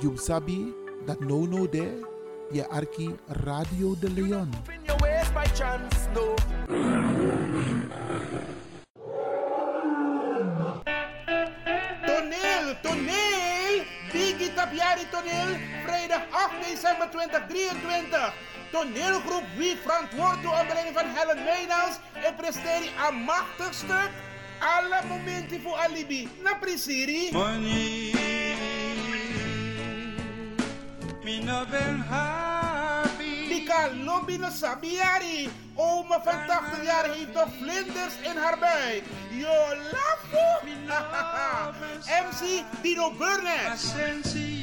You sabi dat no no there. Je arki Radio de Leon. In your ways by chance, no. Toneel, toneel! Biggie Tapiari toneel, vrijdag 8 december 2023. Toneelgroep Wie verantwoord door onder van Helen Meynals en presteert een machtig stuk. Alle momenten voor alibi. Na prisiri. Money, me no ben happy. Dika lobby no sabiari. Oma van 80 jaar heeft nog vlinders in haar buik. Yo, lafo! MC Dino Burnett.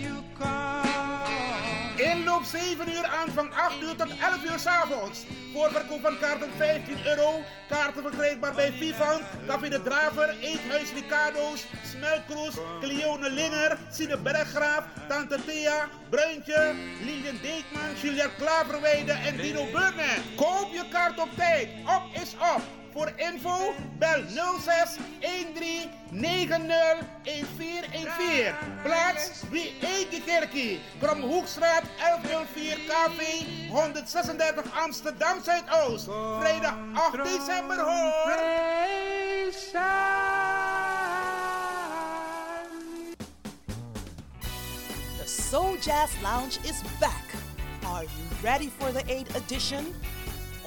Inloop 7 uur, aanvang 8 uur tot 11 uur 's avonds. Voorverkoop van kaarten 15 euro. Kaarten verkrijgbaar bij Vivant, Café de Draver, Eethuis Ricardo's, Smelkroes, Cleone Linger, Sine Berggraaf, Tante Thea, Bruintje, Lilian Deekman, Juliette Klaverweide en Dino Burnett. Koop je kaart op tijd. Op is op. Voor info bel 06 13 90 1414. Plaats wie Eikekerkie. Kromhoekstraat 1104 KV 136 Amsterdam Zuidoost. Vrijdag 8 december hoor. The Soul Jazz Lounge is back. Are you ready for the 8th edition?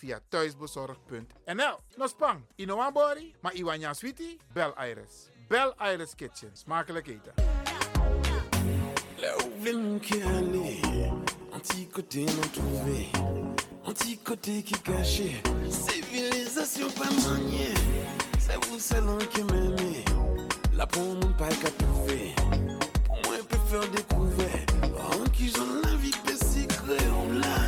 Via thuisbezorgd.nl. Nospang, Inoambori, maar Iwanya Sweetie, Bel Iris. Bel Iris Kitchen. Smakelijk eten. Là où mon cœur aller, un petit côté non trouvé, un qui cachait, civilisation pas maniée, c'est vous seul qui m'aimez, là pour mon pas qu'à trouver, pour moi je peux faire découvrir, en qui j'en la vie peut secret, on l'a,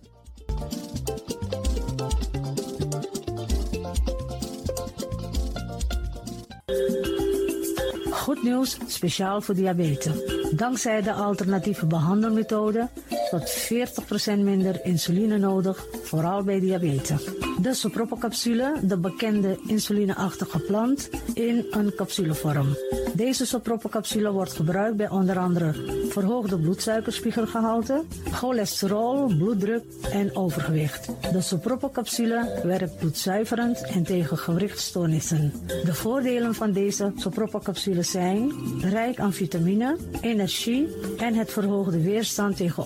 Goed nieuws, speciaal voor diabetes. Dankzij de alternatieve behandelmethode tot 40% minder insuline nodig, vooral bij diabetes. De sopropocapsule, de bekende insulineachtige plant, in een capsulevorm. Deze sopropocapsule wordt gebruikt bij onder andere verhoogde bloedsuikerspiegelgehalte, cholesterol, bloeddruk en overgewicht. De sopropocapsule werkt bloedzuiverend en tegen gewrichtstoornissen. De voordelen van deze sopropocapsule zijn rijk aan vitamine, energie en het verhoogde weerstand tegen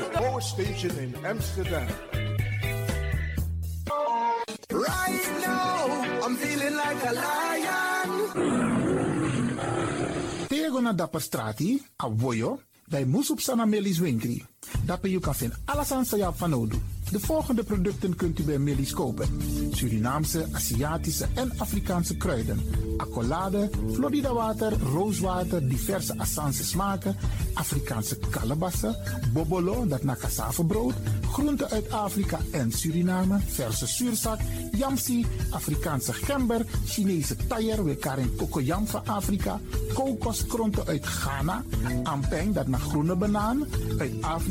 power station in Amsterdam. Right now, I'm feeling like a lion. Tego na dapper strati, a voyo, bij Moesop Sana Melis Winkri. Dapper you kan alles aan van Odu. De volgende producten kunt u bij Melis kopen. Surinaamse, Aziatische en Afrikaanse kruiden. Accolade, Florida water, rooswater, diverse Assange smaken. Afrikaanse kalebassen, bobolo, dat na cassavebrood. Groenten uit Afrika en Suriname. Verse zuurzak, yamsi, Afrikaanse gember. Chinese taier, we karin kokoyam van Afrika. Kokoskronten uit Ghana. Ampeng, dat naar groene banaan. Uit Afrika.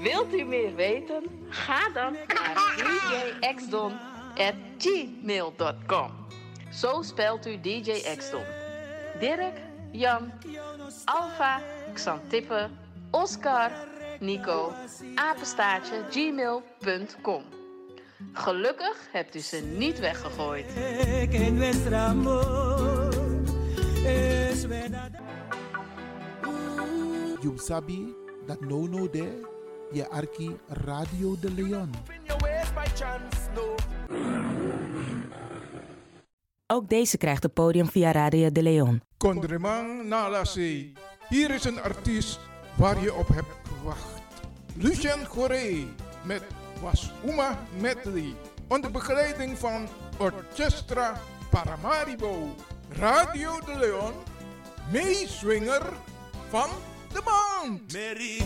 Wilt u meer weten? Ga dan naar djxdon.gmail.com Zo spelt u DJ Xdon. Dirk, Jan, Alfa, Xantippe, Oscar, Nico, apenstaartje, gmail.com. Gelukkig hebt u ze niet weggegooid. You sabi dat no no de je arki Radio de Leon. Ook deze krijgt het podium via Radio de Leon. Kondremang Nalase. Hier is een artiest waar je op hebt gewacht. Lucien Goré met Was Uma Medley. Onder begeleiding van Orchestra Paramaribo. Radio de Leon. Meeswinger van de maand. Mary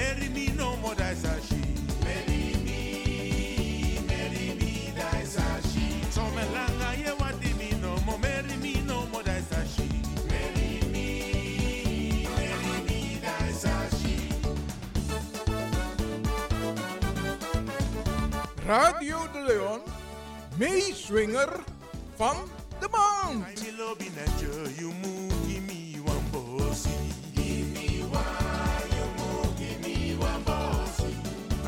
mi daisashi, Mary mi no mo daisashi. Mary mi, Mary mi daisashi. So me langa ye wati mi no mo, Mary mi no mo daisashi. Mary mi, Mary mi daisashi. Radio de Leon. Meeswinger van de maand. I love in a you move,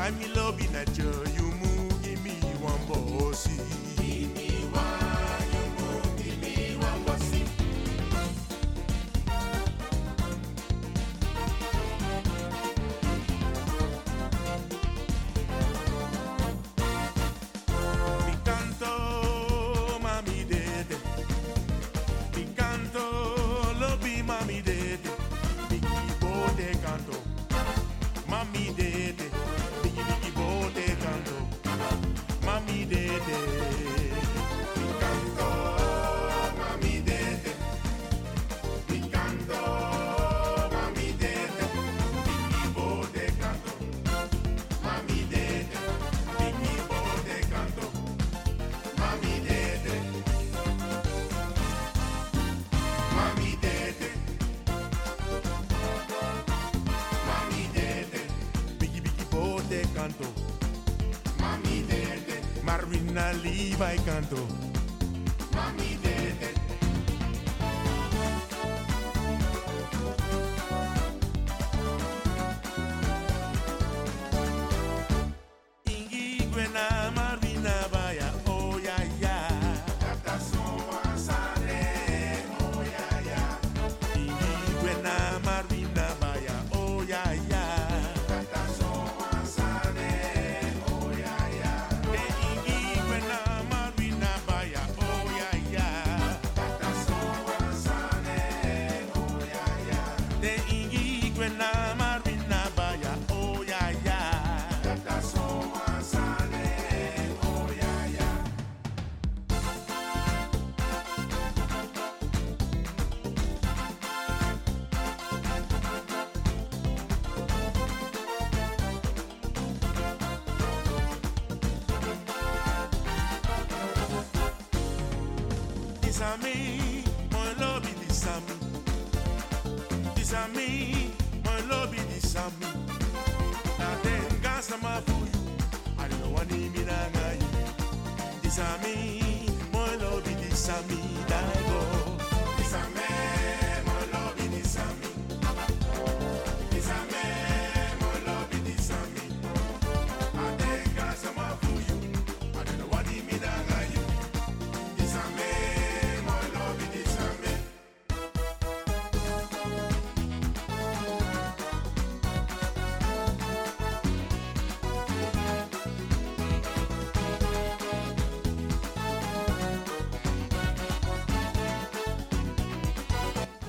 I'm in love in a you move, give me one na vai e canto.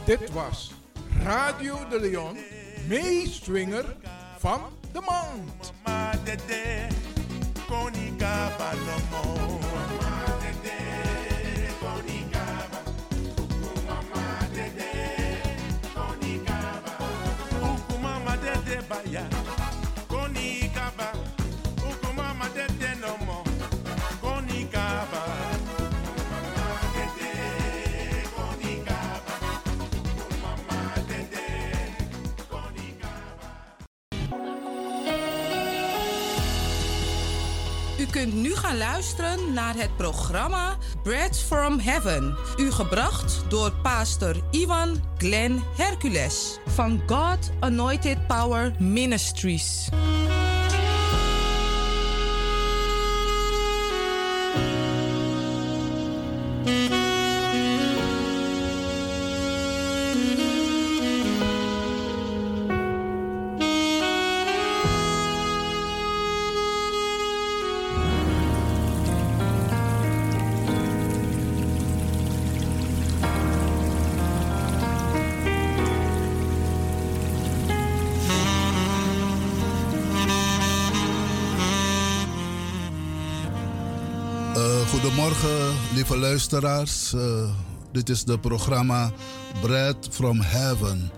Dit was Radio de Leon. Meeswinger kunt nu gaan luisteren naar het programma Bread from Heaven. U gebracht door pastor Ivan Glenn Hercules van God Anointed Power Ministries. Luisteraars. Uh, dit is het programma Bread from Heaven.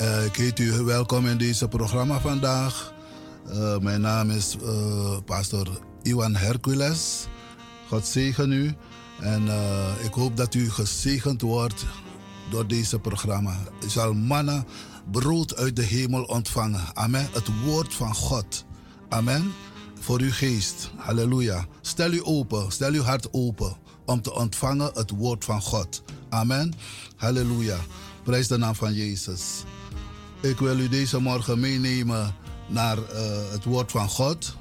Uh, ik heet u welkom in deze programma vandaag. Uh, mijn naam is pastor Iwan Hercules. God zegen u. En ik hoop dat u gezegend wordt door deze programma. U zal mannen brood uit de hemel ontvangen. Amen. Het woord van God. Amen voor uw geest. Halleluja. Stel u open, stel uw hart open om te ontvangen het woord van God. Amen. Halleluja. Prijs de naam van Jezus. Ik wil u deze morgen meenemen naar uh, het woord van God.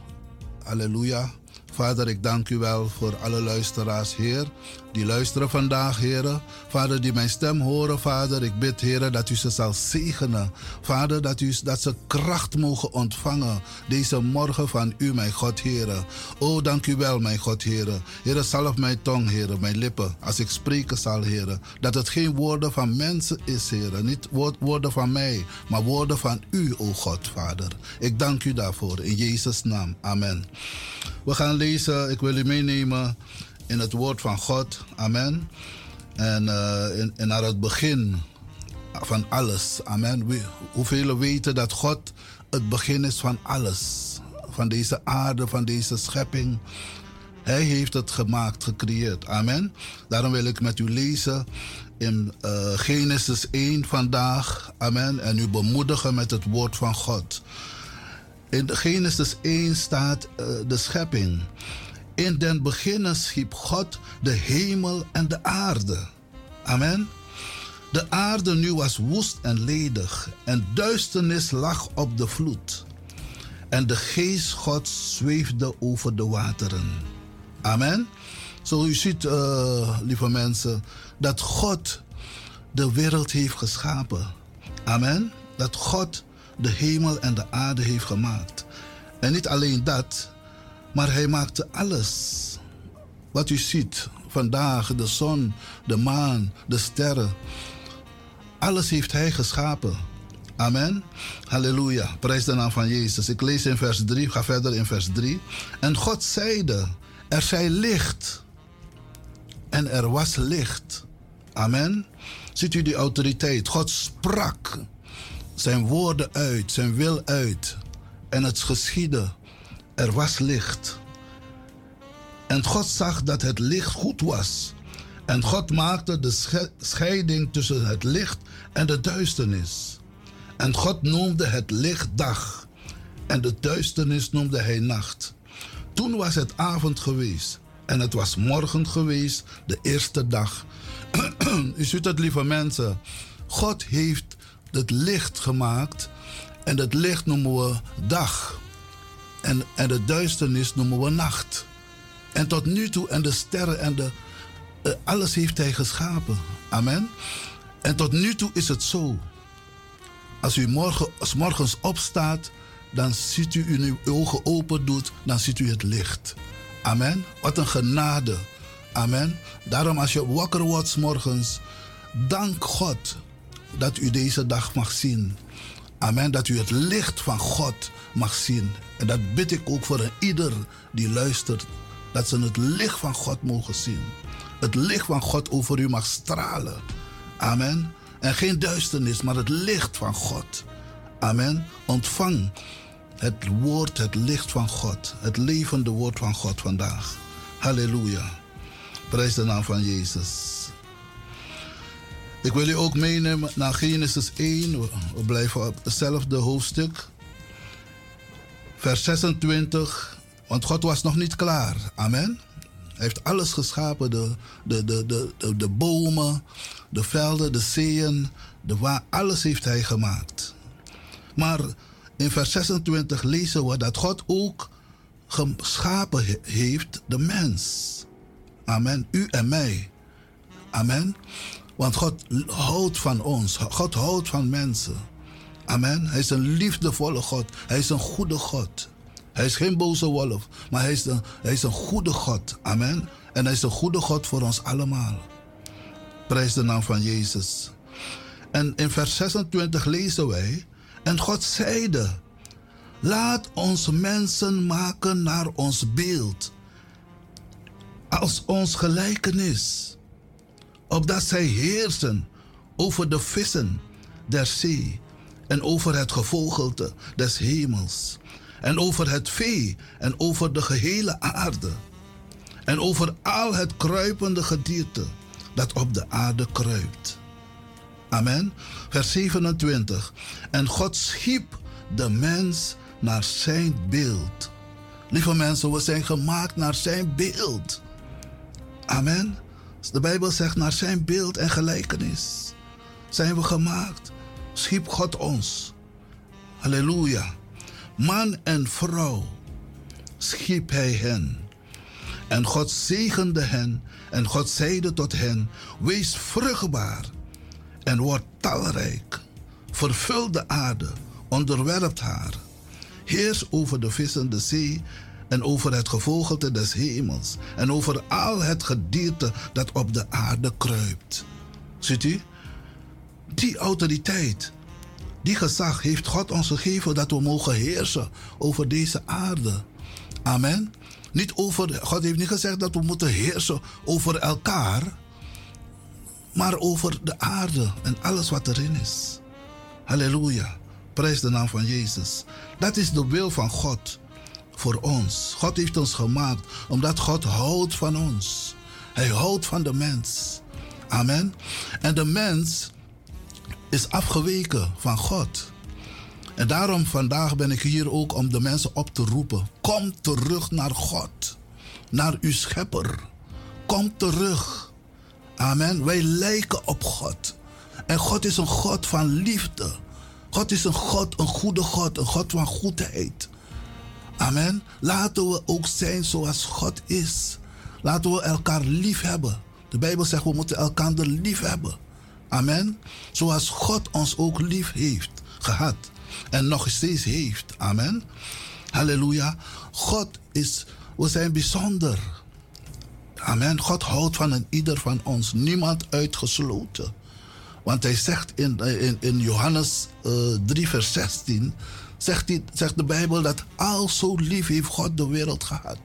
Halleluja. Vader, ik dank u wel voor alle luisteraars, Heer, die luisteren vandaag, Heer. Vader, die mijn stem horen, Vader. Ik bid, Heer, dat u ze zal zegenen. Vader, dat, u, dat ze kracht mogen ontvangen deze morgen van u, mijn God, Heer. O, dank u wel, mijn God, Heer. Heer, salf mijn tong, Heer, mijn lippen, als ik spreken zal, Heer. Dat het geen woorden van mensen is, Heer. Niet woorden van mij, maar woorden van u, o God, Vader. Ik dank u daarvoor, in Jezus' naam. Amen. We gaan lezen, ik wil u meenemen in het woord van God. Amen. En, uh, naar het begin van alles. Amen. We, hoeveel weten dat God het begin is van alles. Van deze aarde, van deze schepping. Hij heeft het gemaakt, gecreëerd. Amen. Daarom wil ik met u lezen in uh, Genesis 1 vandaag. Amen. En u bemoedigen met het woord van God. In Genesis 1 staat uh, de schepping. In den beginnen schiep God de hemel en de aarde. Amen. De aarde nu was woest en ledig en duisternis lag op de vloed. En de geest God zweefde over de wateren. Amen. Zo u ziet, uh, lieve mensen, dat God de wereld heeft geschapen. Amen. Dat God de hemel en de aarde heeft gemaakt. En niet alleen dat, maar hij maakte alles. Wat u ziet vandaag, de zon, de maan, de sterren. Alles heeft hij geschapen. Amen. Halleluja. Prijs de naam van Jezus. Ik lees in vers 3, ga verder in vers 3. En God zeide, er zij licht. En er was licht. Amen. Ziet u die autoriteit? God sprak zijn woorden uit, zijn wil uit. En het geschiedde. Er was licht. En God zag dat het licht goed was. En God maakte de scheiding tussen het licht en de duisternis. En God noemde het licht dag. En de duisternis noemde hij nacht. Toen was het avond geweest. En het was morgen geweest, de eerste dag. U ziet het, lieve mensen. God heeft het licht gemaakt. En het licht noemen we dag. En, en de duisternis noemen we nacht. En tot nu toe, en de sterren en de. Uh, alles heeft hij geschapen. Amen. En tot nu toe is het zo. Als u morgen, als morgens opstaat, dan ziet u, u uw ogen open doet, dan ziet u het licht. Amen. Wat een genade. Amen. Daarom als je wakker wordt morgens, dank God dat u deze dag mag zien. Amen. Dat u het licht van God mag zien. En dat bid ik ook voor ieder die luistert. Dat ze het licht van God mogen zien. Het licht van God over u mag stralen. Amen. En geen duisternis, maar het licht van God. Amen. Ontvang het woord, het licht van God. Het levende woord van God vandaag. Halleluja. Prijs de naam van Jezus. Ik wil u ook meenemen naar Genesis 1. We blijven op hetzelfde hoofdstuk. Vers 26. Want God was nog niet klaar. Amen. Hij heeft alles geschapen: de, de, de, de, de, bomen, de velden, de zeeën, de waar. Alles heeft hij gemaakt. Maar in vers 26 lezen we dat God ook geschapen heeft de mens. Amen. U en mij. Amen. Want God houdt van ons. God houdt van mensen. Amen. Hij is een liefdevolle God. Hij is een goede God. Hij is geen boze wolf, maar hij is, een, hij is een goede God. Amen. En hij is een goede God voor ons allemaal. Prijs de naam van Jezus. En in vers 26 lezen wij: En God zeide: Laat ons mensen maken naar ons beeld. als ons gelijkenis, opdat zij heersen over de vissen der zee en over het gevogelte des hemels en over het vee en over de gehele aarde en over al het kruipende gedierte dat op de aarde kruipt. Amen. Vers 27. En God schiep de mens naar zijn beeld. Lieve mensen, we zijn gemaakt naar zijn beeld. Amen. De Bijbel zegt naar zijn beeld en gelijkenis. Zijn we gemaakt. Schiep God ons. Halleluja. Man en vrouw schiep hij hen. En God zegende hen en God zeide tot hen: Wees vruchtbaar en word talrijk. Vervul de aarde, onderwerpt haar. Heers over de vissen de zee en over het gevogelte des hemels en over al het gedierte dat op de aarde kruipt. Ziet u? Die autoriteit, die gezag heeft God ons gegeven dat we mogen heersen over deze aarde. Amen. Niet over, God heeft niet gezegd dat we moeten heersen over elkaar, maar over de aarde en alles wat erin is. Halleluja. Prijs de naam van Jezus. Dat is de wil van God voor ons. God heeft ons gemaakt omdat God houdt van ons. Hij houdt van de mens. Amen. En de mens is afgeweken van God. En daarom vandaag ben ik hier ook om de mensen op te roepen. Kom terug naar God. Naar uw schepper. Kom terug. Amen. Wij lijken op God. En God is een God van liefde. God is een God, een goede God, een God van goedheid. Amen. Laten we ook zijn zoals God is. Laten we elkaar lief hebben. De Bijbel zegt we moeten elkaar lief hebben. Amen. Zoals God ons ook lief heeft gehad en nog steeds heeft. Amen. Halleluja. God is, we zijn bijzonder. Amen. God houdt van ieder van ons. Niemand uitgesloten. Want hij zegt in, in, in Johannes uh, 3, vers 16, zegt, hij, zegt de Bijbel dat al zo lief heeft God de wereld gehad.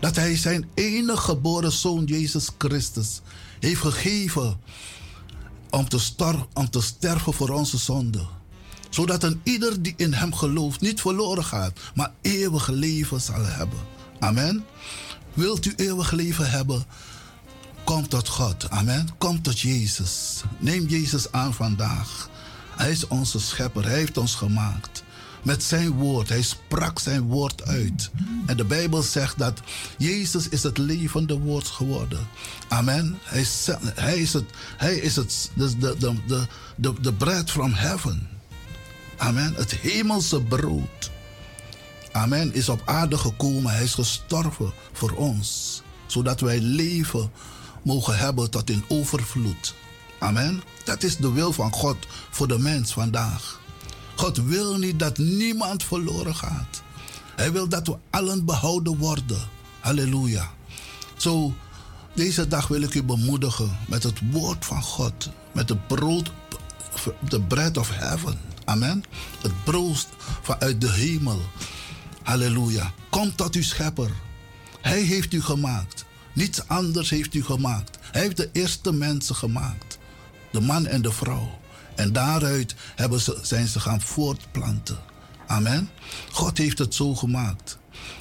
Dat hij zijn enige geboren zoon Jezus Christus heeft gegeven om te, stor, om te sterven voor onze zonden. Zodat een ieder die in hem gelooft niet verloren gaat, maar eeuwig leven zal hebben. Amen. Wilt u eeuwig leven hebben? Kom tot God. Amen. Kom tot Jezus. Neem Jezus aan vandaag. Hij is onze schepper. Hij heeft ons gemaakt. Met zijn woord. Hij sprak zijn woord uit. En de Bijbel zegt dat Jezus is het levende woord geworden. Amen. Hij is, het, hij is het de, de, de, de, de bread from heaven. Amen. Het hemelse brood. Amen. Is op aarde gekomen. Hij is gestorven voor ons. Zodat wij leven mogen hebben tot in overvloed. Amen. Dat is de wil van God voor de mens vandaag. God wil niet dat niemand verloren gaat. Hij wil dat we allen behouden worden. Halleluja. Zo, deze dag wil ik u bemoedigen met het woord van God. Met het brood, de bread of heaven. Amen. Het brood vanuit de hemel. Halleluja. Kom tot uw schepper. Hij heeft u gemaakt. Niets anders heeft u gemaakt. Hij heeft de eerste mensen gemaakt. De man en de vrouw. En daaruit hebben ze, zijn ze gaan voortplanten. Amen. God heeft het zo gemaakt.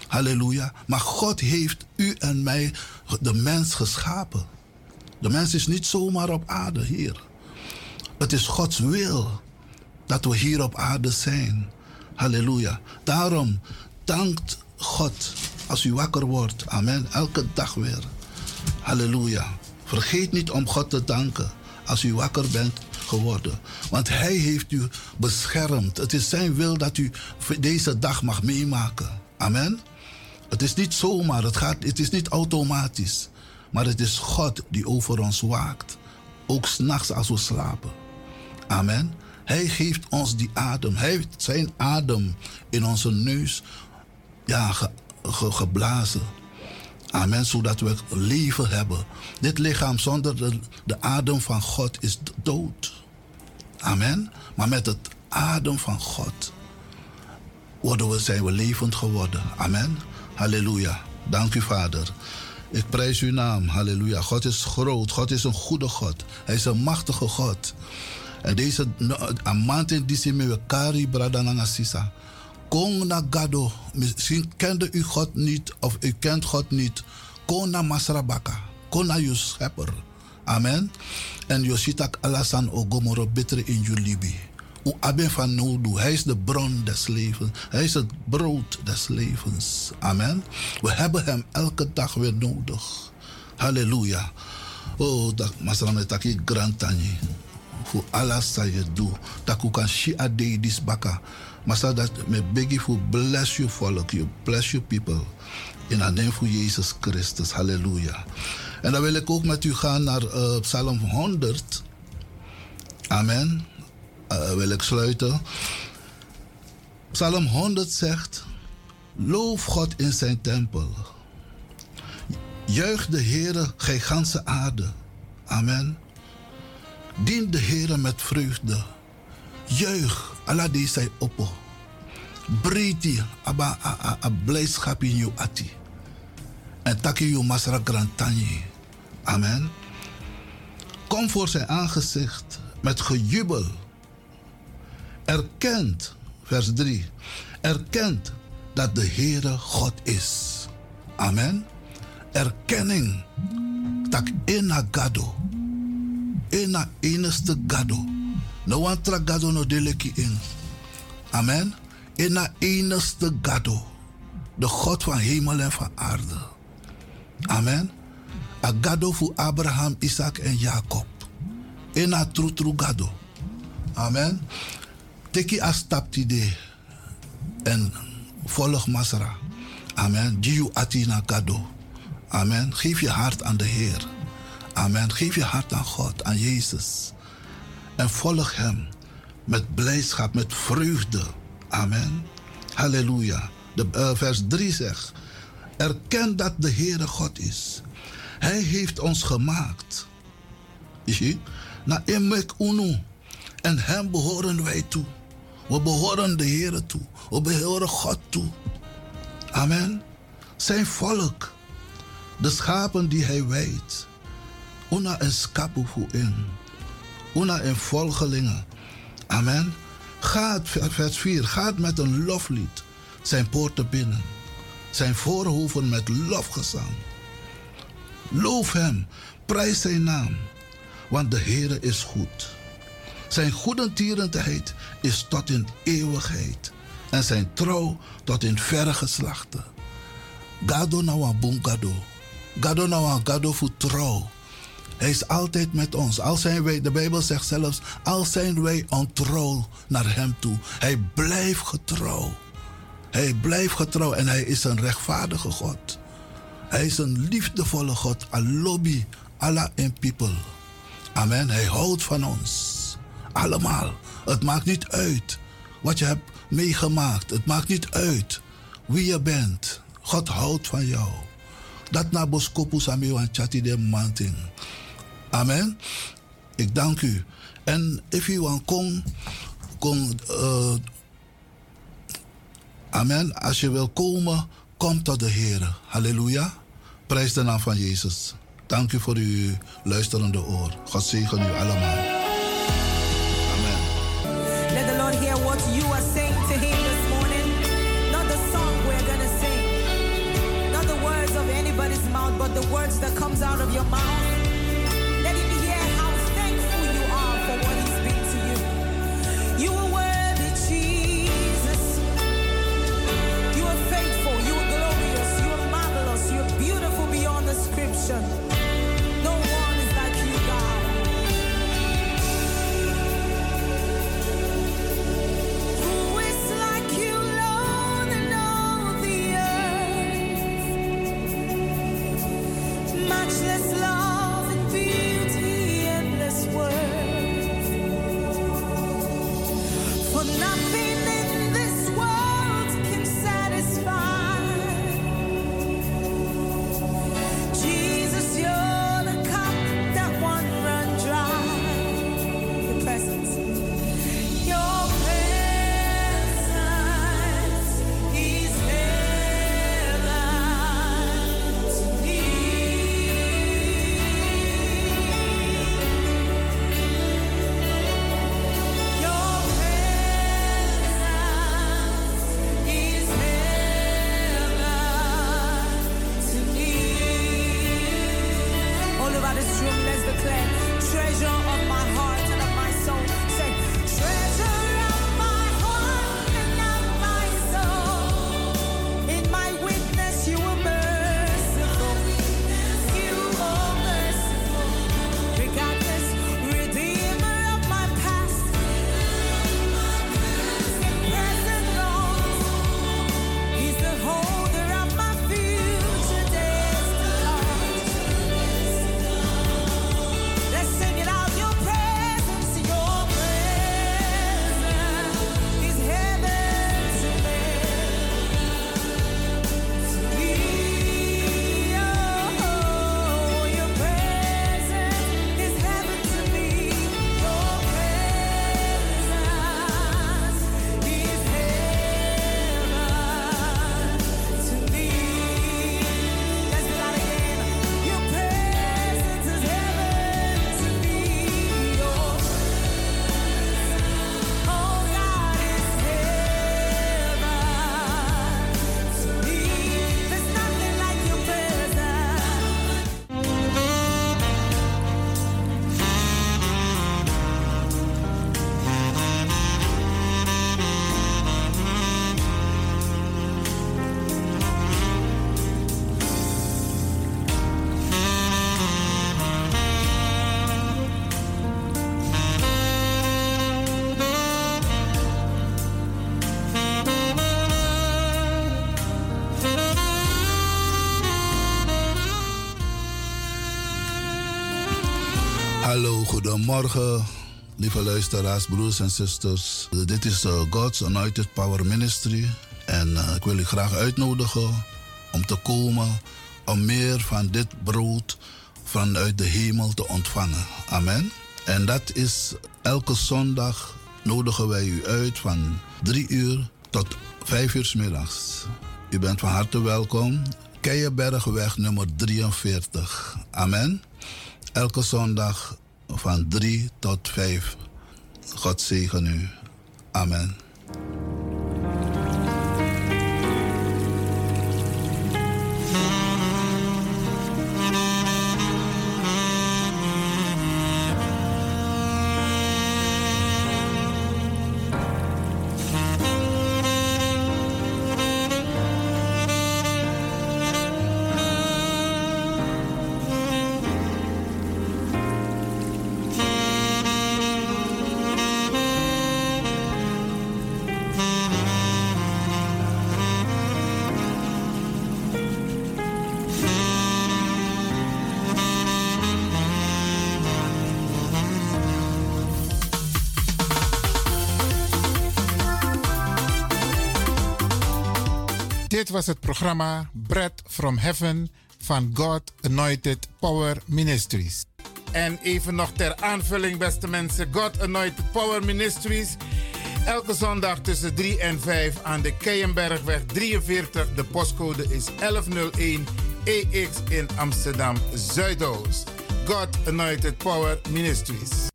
Halleluja. Maar God heeft u en mij, de mens, geschapen. De mens is niet zomaar op aarde hier. Het is Gods wil dat we hier op aarde zijn. Halleluja. Daarom dankt God als u wakker wordt. Amen. Elke dag weer. Halleluja. Vergeet niet om God te danken als u wakker bent geworden. Want Hij heeft u beschermd. Het is Zijn wil dat u deze dag mag meemaken. Amen. Het is niet zomaar, het, gaat, het is niet automatisch. Maar het is God die over ons waakt. Ook s'nachts als we slapen. Amen. Hij geeft ons die adem. Hij heeft zijn adem in onze neus ja, ge, ge, geblazen. Amen, zodat we leven hebben. Dit lichaam zonder de, de adem van God is dood. Amen. Maar met het adem van God worden we, zijn we levend geworden. Amen. Halleluja. Dank u, Vader. Ik prijs uw naam. Halleluja. God is groot. God is een goede God. Hij is een machtige God. En deze maand in december we kari bradananga sisa. Kom na gado. Misschien kende u God niet of u kent God niet. Kom na masrabaka. Kom na uw schepper. Amen. En Yoshitak alasan ogomoro beter in julibi. U aben van nodu. Hij is de bron des levens. Hij is het brood des levens. Amen. We hebben hem elke dag weer nodig. Halleluja. Oh, dat masrame taki grantani. Voor alles dat je doet. Dat kan shi ade dis baka. Maar dat me beg you bless you volk. You bless you people. In de naam van Jezus Christus. Halleluja. En dan wil ik ook met u gaan naar uh, Psalm 100. Amen. Uh, wil ik sluiten. Psalm 100 zegt: Loof God in zijn tempel. Juich de Heere, gij ganse aarde. Amen. Dien de Heere met vreugde. Juich, Allah die zij oppo. Briti, aba a, a, blijdschap in je ati. En taki je masra grantanje. Amen. Kom voor zijn aangezicht met gejubel. Erkent, vers 3. Erkent dat de Heere God is. Amen. Erkenning. Tak ena gado. Ena eneste gado. No one tra gado no deleki in. Amen. Ena eneste gado. De God van hemel en van aarde. Amen. A gado voor Abraham, Isaac en Jacob. Ena tru tru gado. Amen. Teki a stap tide. En volg Masra. Amen. Jiu atina gado. Amen. Geef je hart aan de Heer. Amen. Geef je hart aan God, aan Jezus. En volg Hem met blijdschap, met vreugde. Amen. Halleluja. De, uh, vers 3 zegt: Erken dat de Heere God is. Hij heeft ons gemaakt. Na emek unu. En hem behoren wij toe. We behoren de Heere toe. We behoren God toe. Amen. Zijn volk. De schapen die hij wijdt. Una een voor in. Una een volgelingen. Amen. Gaat, vers 4, gaat met een loflied zijn poorten binnen. Zijn voorhoeven met lofgezang. Loof hem, prijs zijn naam, want de Heere is goed. Zijn goedentierendheid is tot in eeuwigheid en zijn trouw tot in verre geslachten. Gado wa gado. Gado gado voor trouw. Hij is altijd met ons. Al zijn wij, de Bijbel zegt zelfs, al zijn wij ontrouw naar hem toe. Hij blijft getrouw. Hij blijft getrouw en hij is een rechtvaardige God. Hij is een liefdevolle God. Alobi, Allah en people. Amen. Hij houdt van ons. Allemaal. Het maakt niet uit wat je hebt meegemaakt. Het maakt niet uit wie je bent. God houdt van jou. Dat na boskopu sami wan chati de manting. Amen. Ik dank u. En if u wan kon, kon uh, amen. Als je wil komen, kom tot de Heer. Halleluja. Prijs de naam van Jezus. Dank u voor uw luisterende oor. God zegen u allemaal. For nothing in goedemorgen, lieve luisteraars, broers en zusters. Dit is de God's Anointed Power Ministry. En eh, ik wil u graag uitnodigen om te komen om meer van dit brood vanuit de hemel te ontvangen. Amen. En dat is elke zondag nodigen wij u uit van 3 uur tot 5 uur 's middags. U bent van harte welkom. Keienbergweg nummer 43. Amen. Elke zondag van 3 tot 5. God zegen u. Amen. Programma Bread from Heaven van God Anointed Power Ministries. En even nog ter aanvulling, beste mensen: God Anointed Power Ministries. Elke zondag tussen 3 en 5 aan de Keienbergweg 43. De postcode is 1101 EX in Amsterdam Zuidoost. God Anointed Power Ministries.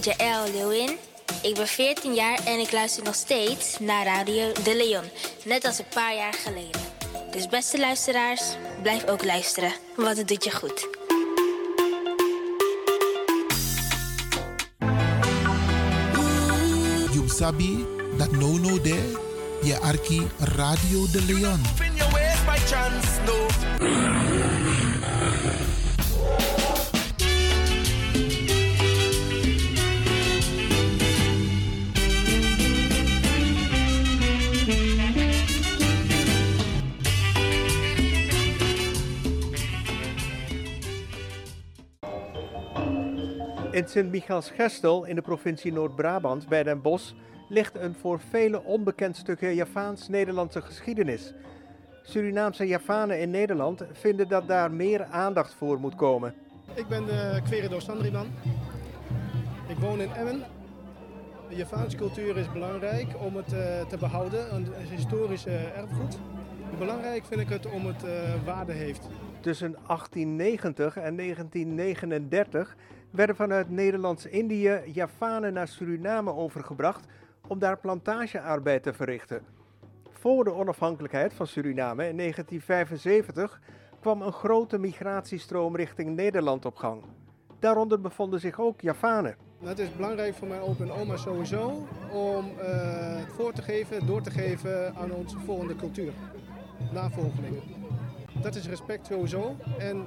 Ben Jaël Leeuwin. Ik ben 14 jaar en ik luister nog steeds naar Radio De Leon. Net als een paar jaar geleden. Dus beste luisteraars, blijf ook luisteren, want het doet je goed. You sabi that no no there, je arki Radio de Leon. In Sint-Michaels-Gestel in de provincie Noord-Brabant bij Den Bosch ligt een voor velen onbekend stukje Javaans-Nederlandse geschiedenis. Surinaamse Javanen in Nederland vinden dat daar meer aandacht voor moet komen. Ik ben de Querido Sandriman. Ik woon in Emmen. De Javaanse cultuur is belangrijk om het eh, te behouden, een historisch eh, erfgoed. Belangrijk vind ik het om het eh, waarde heeft. Tussen 1890 en 1939 werden vanuit Nederlands-Indië Javanen naar Suriname overgebracht om daar plantagearbeid te verrichten. voor de onafhankelijkheid van Suriname in 1975 kwam een grote migratiestroom richting Nederland op gang. Daaronder bevonden zich ook Javanen. Het is belangrijk voor mijn opa en oma sowieso om uh, voor te geven, door te geven aan onze volgende cultuur, navolgelingen. Dat is respect sowieso en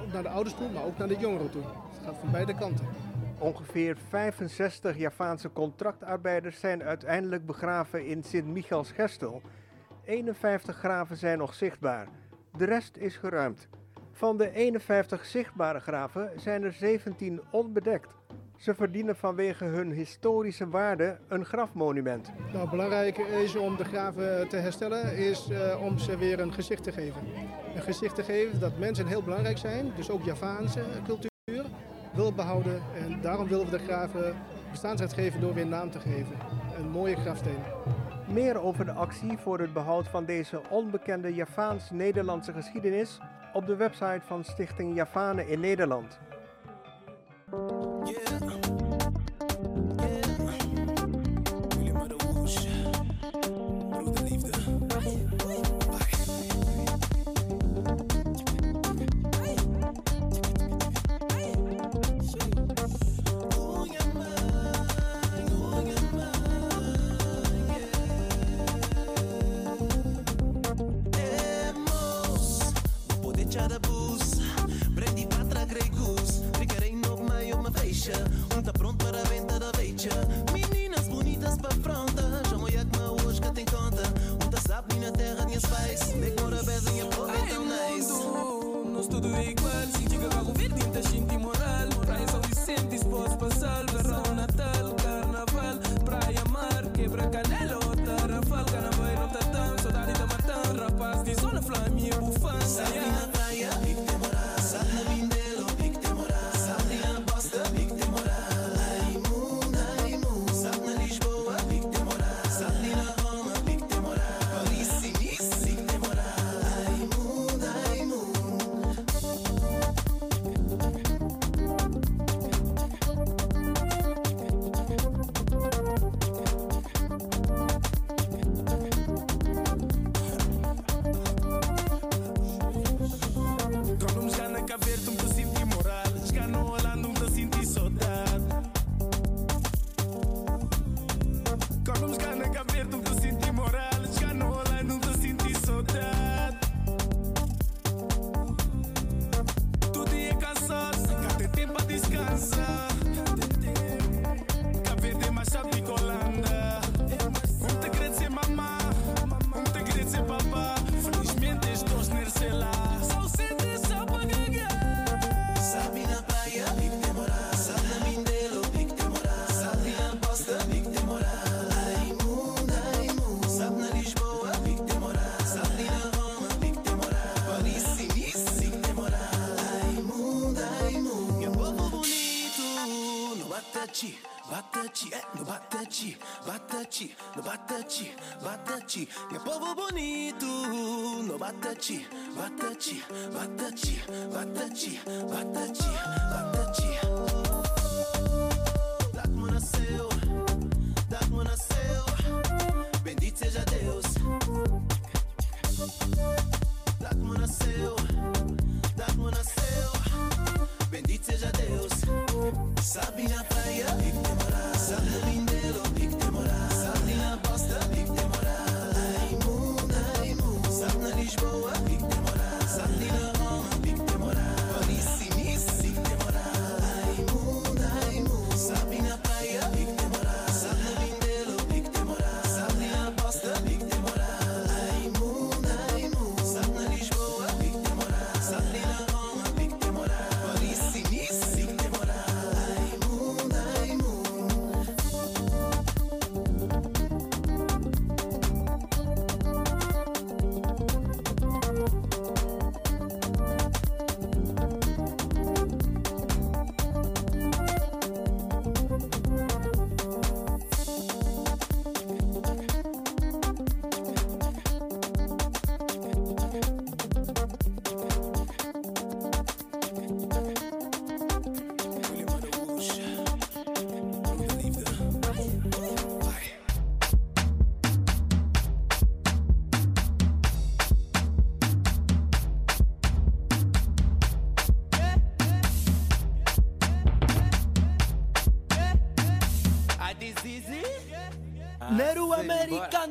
ook naar de ouders toe, maar ook naar de jongeren toe. Het gaat van beide kanten. Ongeveer 65 Javaanse contractarbeiders zijn uiteindelijk begraven in Sint-Michaels-Gestel. 51 graven zijn nog zichtbaar. De rest is geruimd. Van de 51 zichtbare graven zijn er 17 onbedekt. Ze verdienen vanwege hun historische waarde een grafmonument. Nou, belangrijk is om de graven te herstellen, is uh, om ze weer een gezicht te geven. Een gezicht te geven dat mensen heel belangrijk zijn, dus ook Javaanse cultuur wil behouden. En daarom willen we de graven bestaansrecht geven door weer naam te geven. Een mooie grafsteen. Meer over de actie voor het behoud van deze onbekende Javaans-Nederlandse geschiedenis op de website van Stichting Javanen in Nederland. Que é povo bonito. No batati, batati, batati, batati, batati, batati.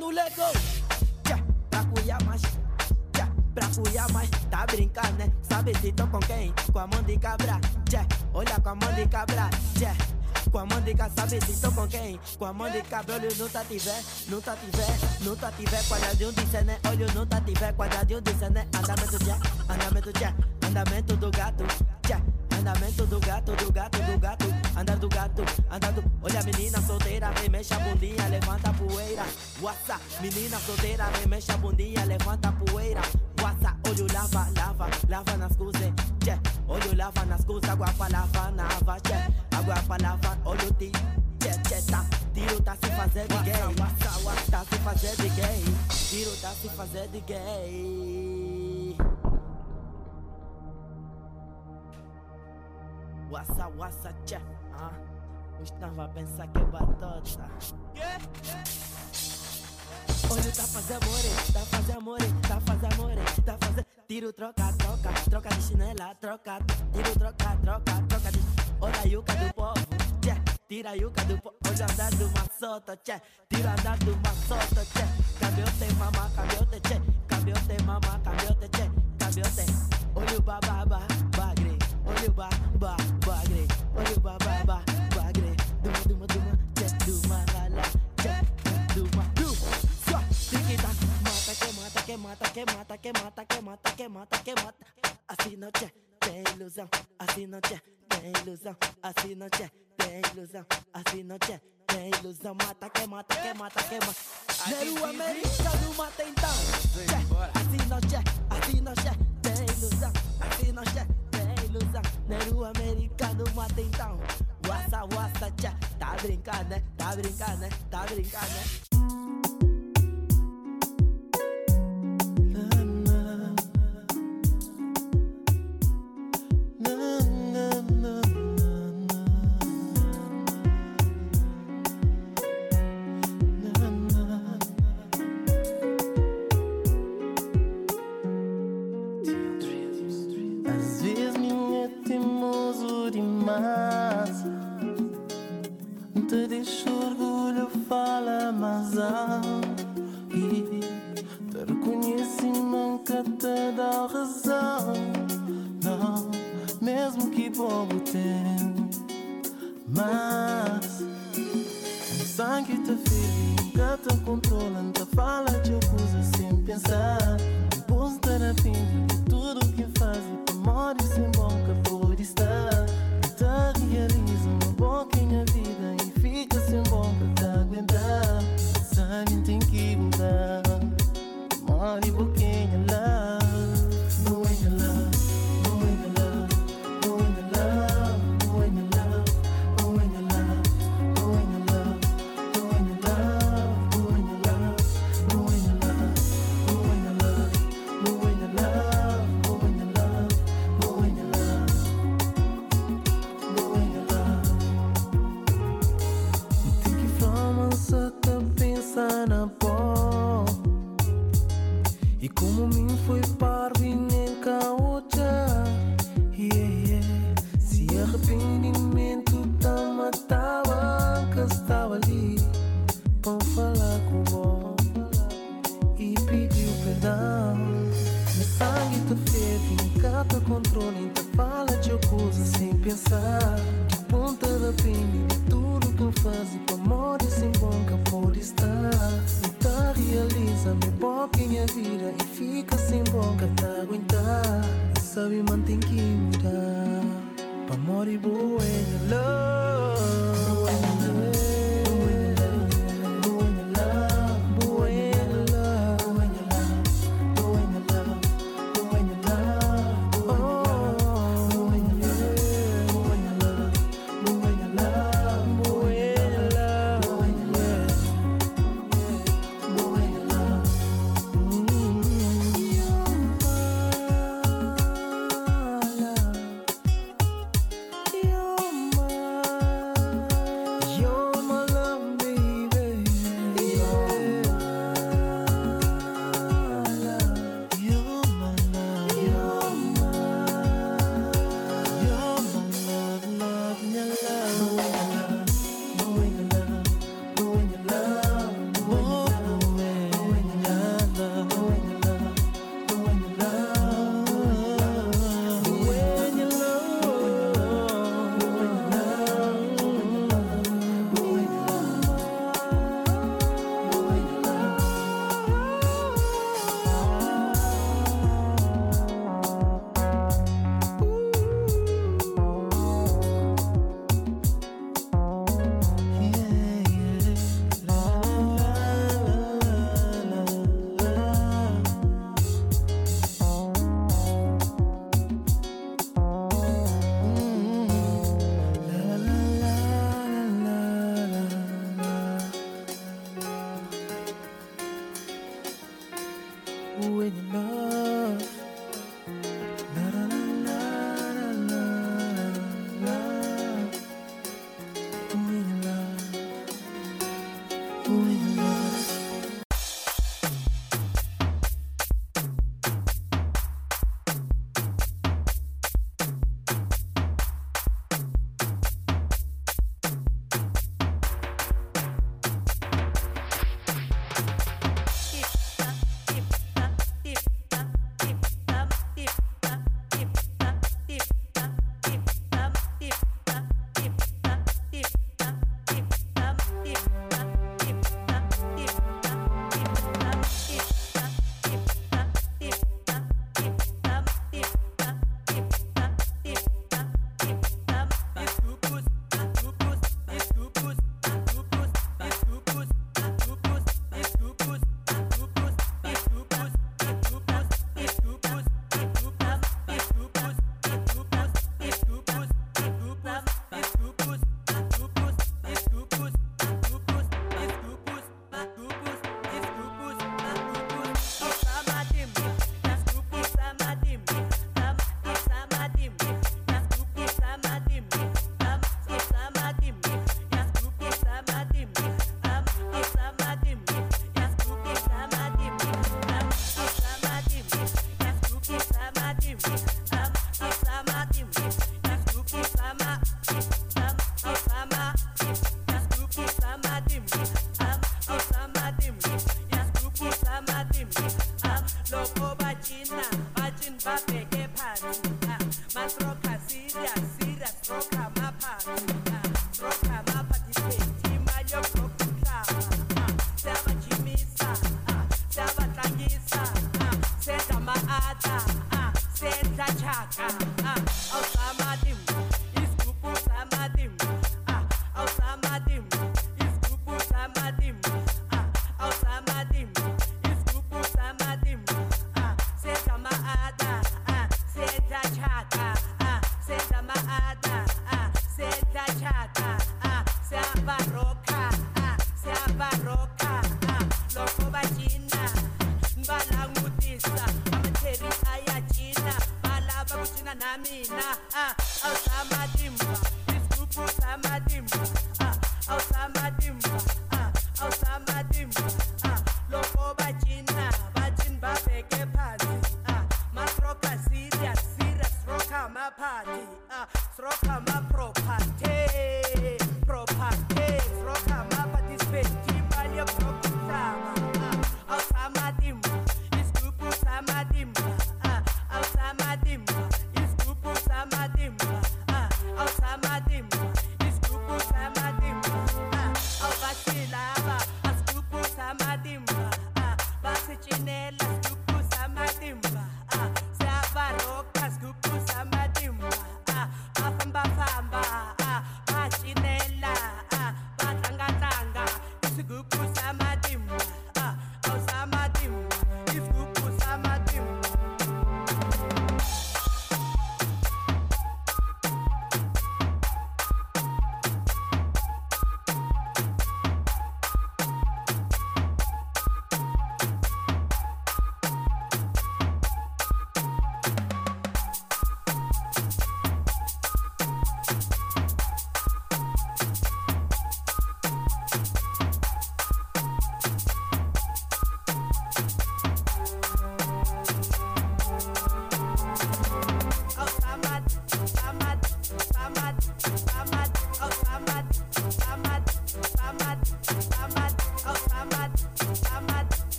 Americano lego. Tchá, pra cuiar mais. Tchá, pra cuiar mais. Tá brincando, né? Sabe se tô com quem? Com a mão de cabra. Tchá, olha com a mão de cabra. Tchá. Com a mão de cabra, sabe se tô com quem? Com a mão de cabra, olho não tá tiver, não tá tiver, não tá tiver, quadradinho de cena, olho não tá tiver, quadradinho de cena, andamento já, andamento já, Menina solteira, remexe a bundinha, levanta a poeira. What's Olho lava, lava, lava nas coisas, tchê. Olho lava nas coisas, água pra lavar na ava, tchê. Água pra lavar, olho ti, tchê, tchê, tá. Tiro tá se fazer de gay, what's what's tá se fazer de gay. Tiro tá se fazer de gay. Wassa, wassa, tchê. Ah, estava a pensar que é batota. Olho tá fazendo amor, tá fazendo amor, tá fazendo amor, tá fazendo. Tiro, troca, troca, troca de chinela, troca. Tiro, troca, troca, troca de. Olha a yuca do povo, tchê. Tira a yuca do povo. Hoje andando uma solta, tchê. Tira andando uma solta, tchê. Cabelo tem mamá, cabelo tem tchê. Cabelo tem mamá, cabelo tem tchê. Cabelo tem. Olho ba, bagre. Olho babá, bagre. Olho bababa, bagre. Duma, duma, duma, tchê. Duma, galera. Que mata, que mata, que mata, que mata, que mata, que mata. Assim não tchê, tem ilusão. Assim não tem ilusão. Assim não tem ilusão. Assim não tem ilusão. Mata, que mata, que mata, que mata. Neru americano mata então. Assim não tchê, assim não tchê, tem ilusão. Assim não tchê, tem ilusão. Neru americano mata então. Wassa, wassa, tchê. Tá brincando, né? Tá brincando, né? Tá brincando, né? immaginez la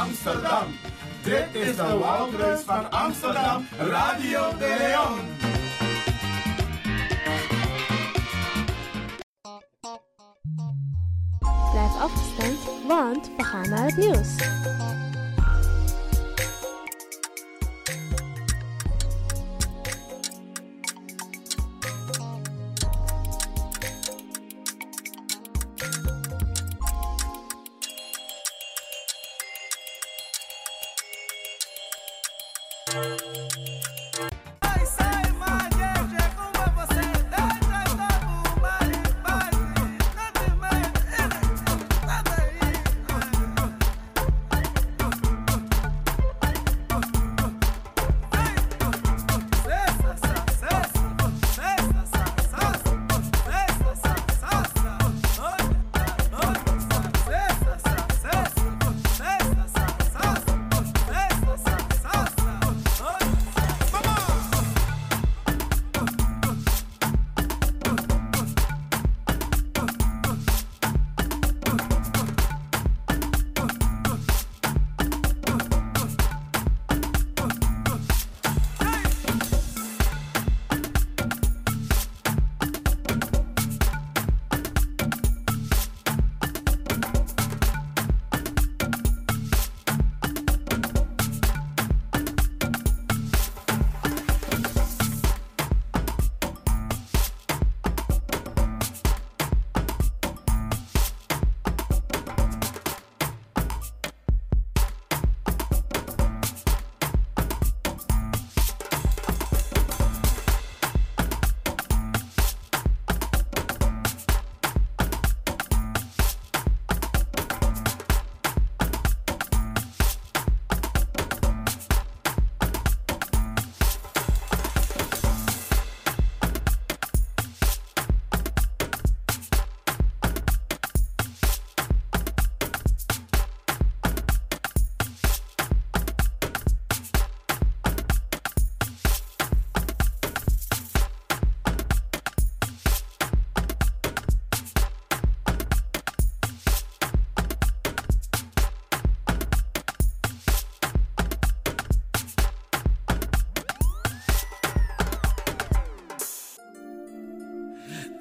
Amsterdam.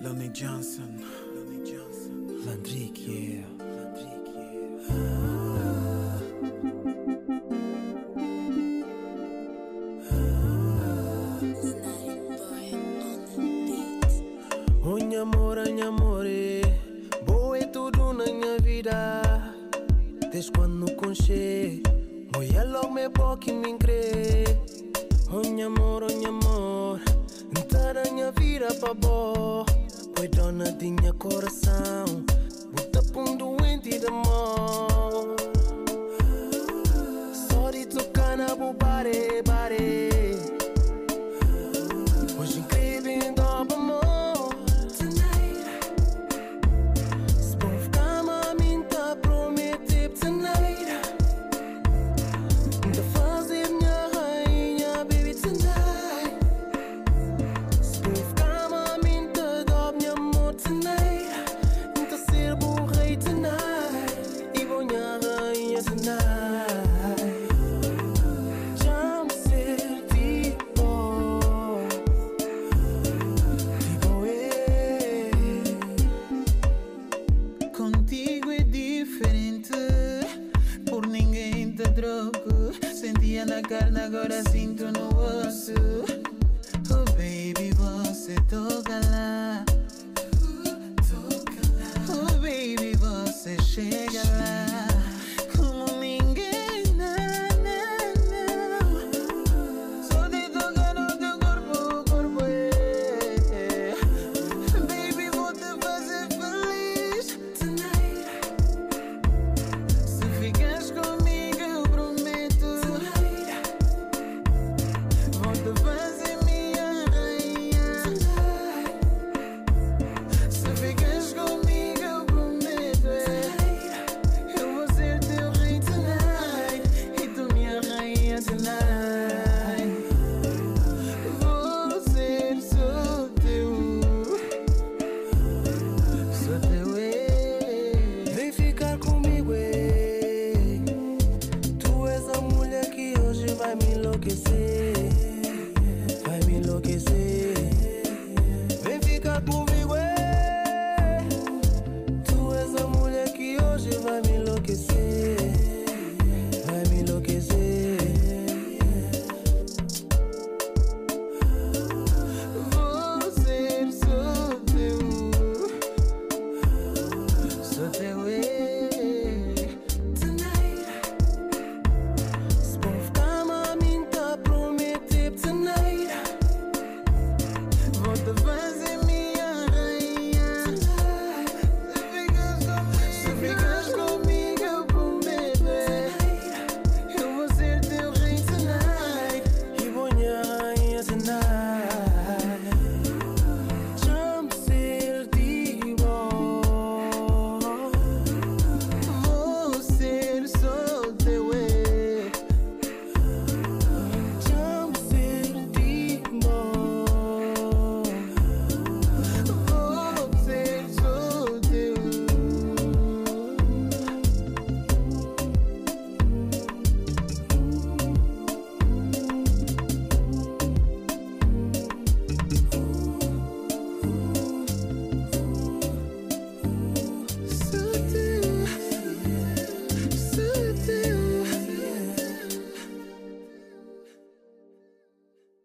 Lonnie Johnson. Lonnie Johnson. Landrick, yeah.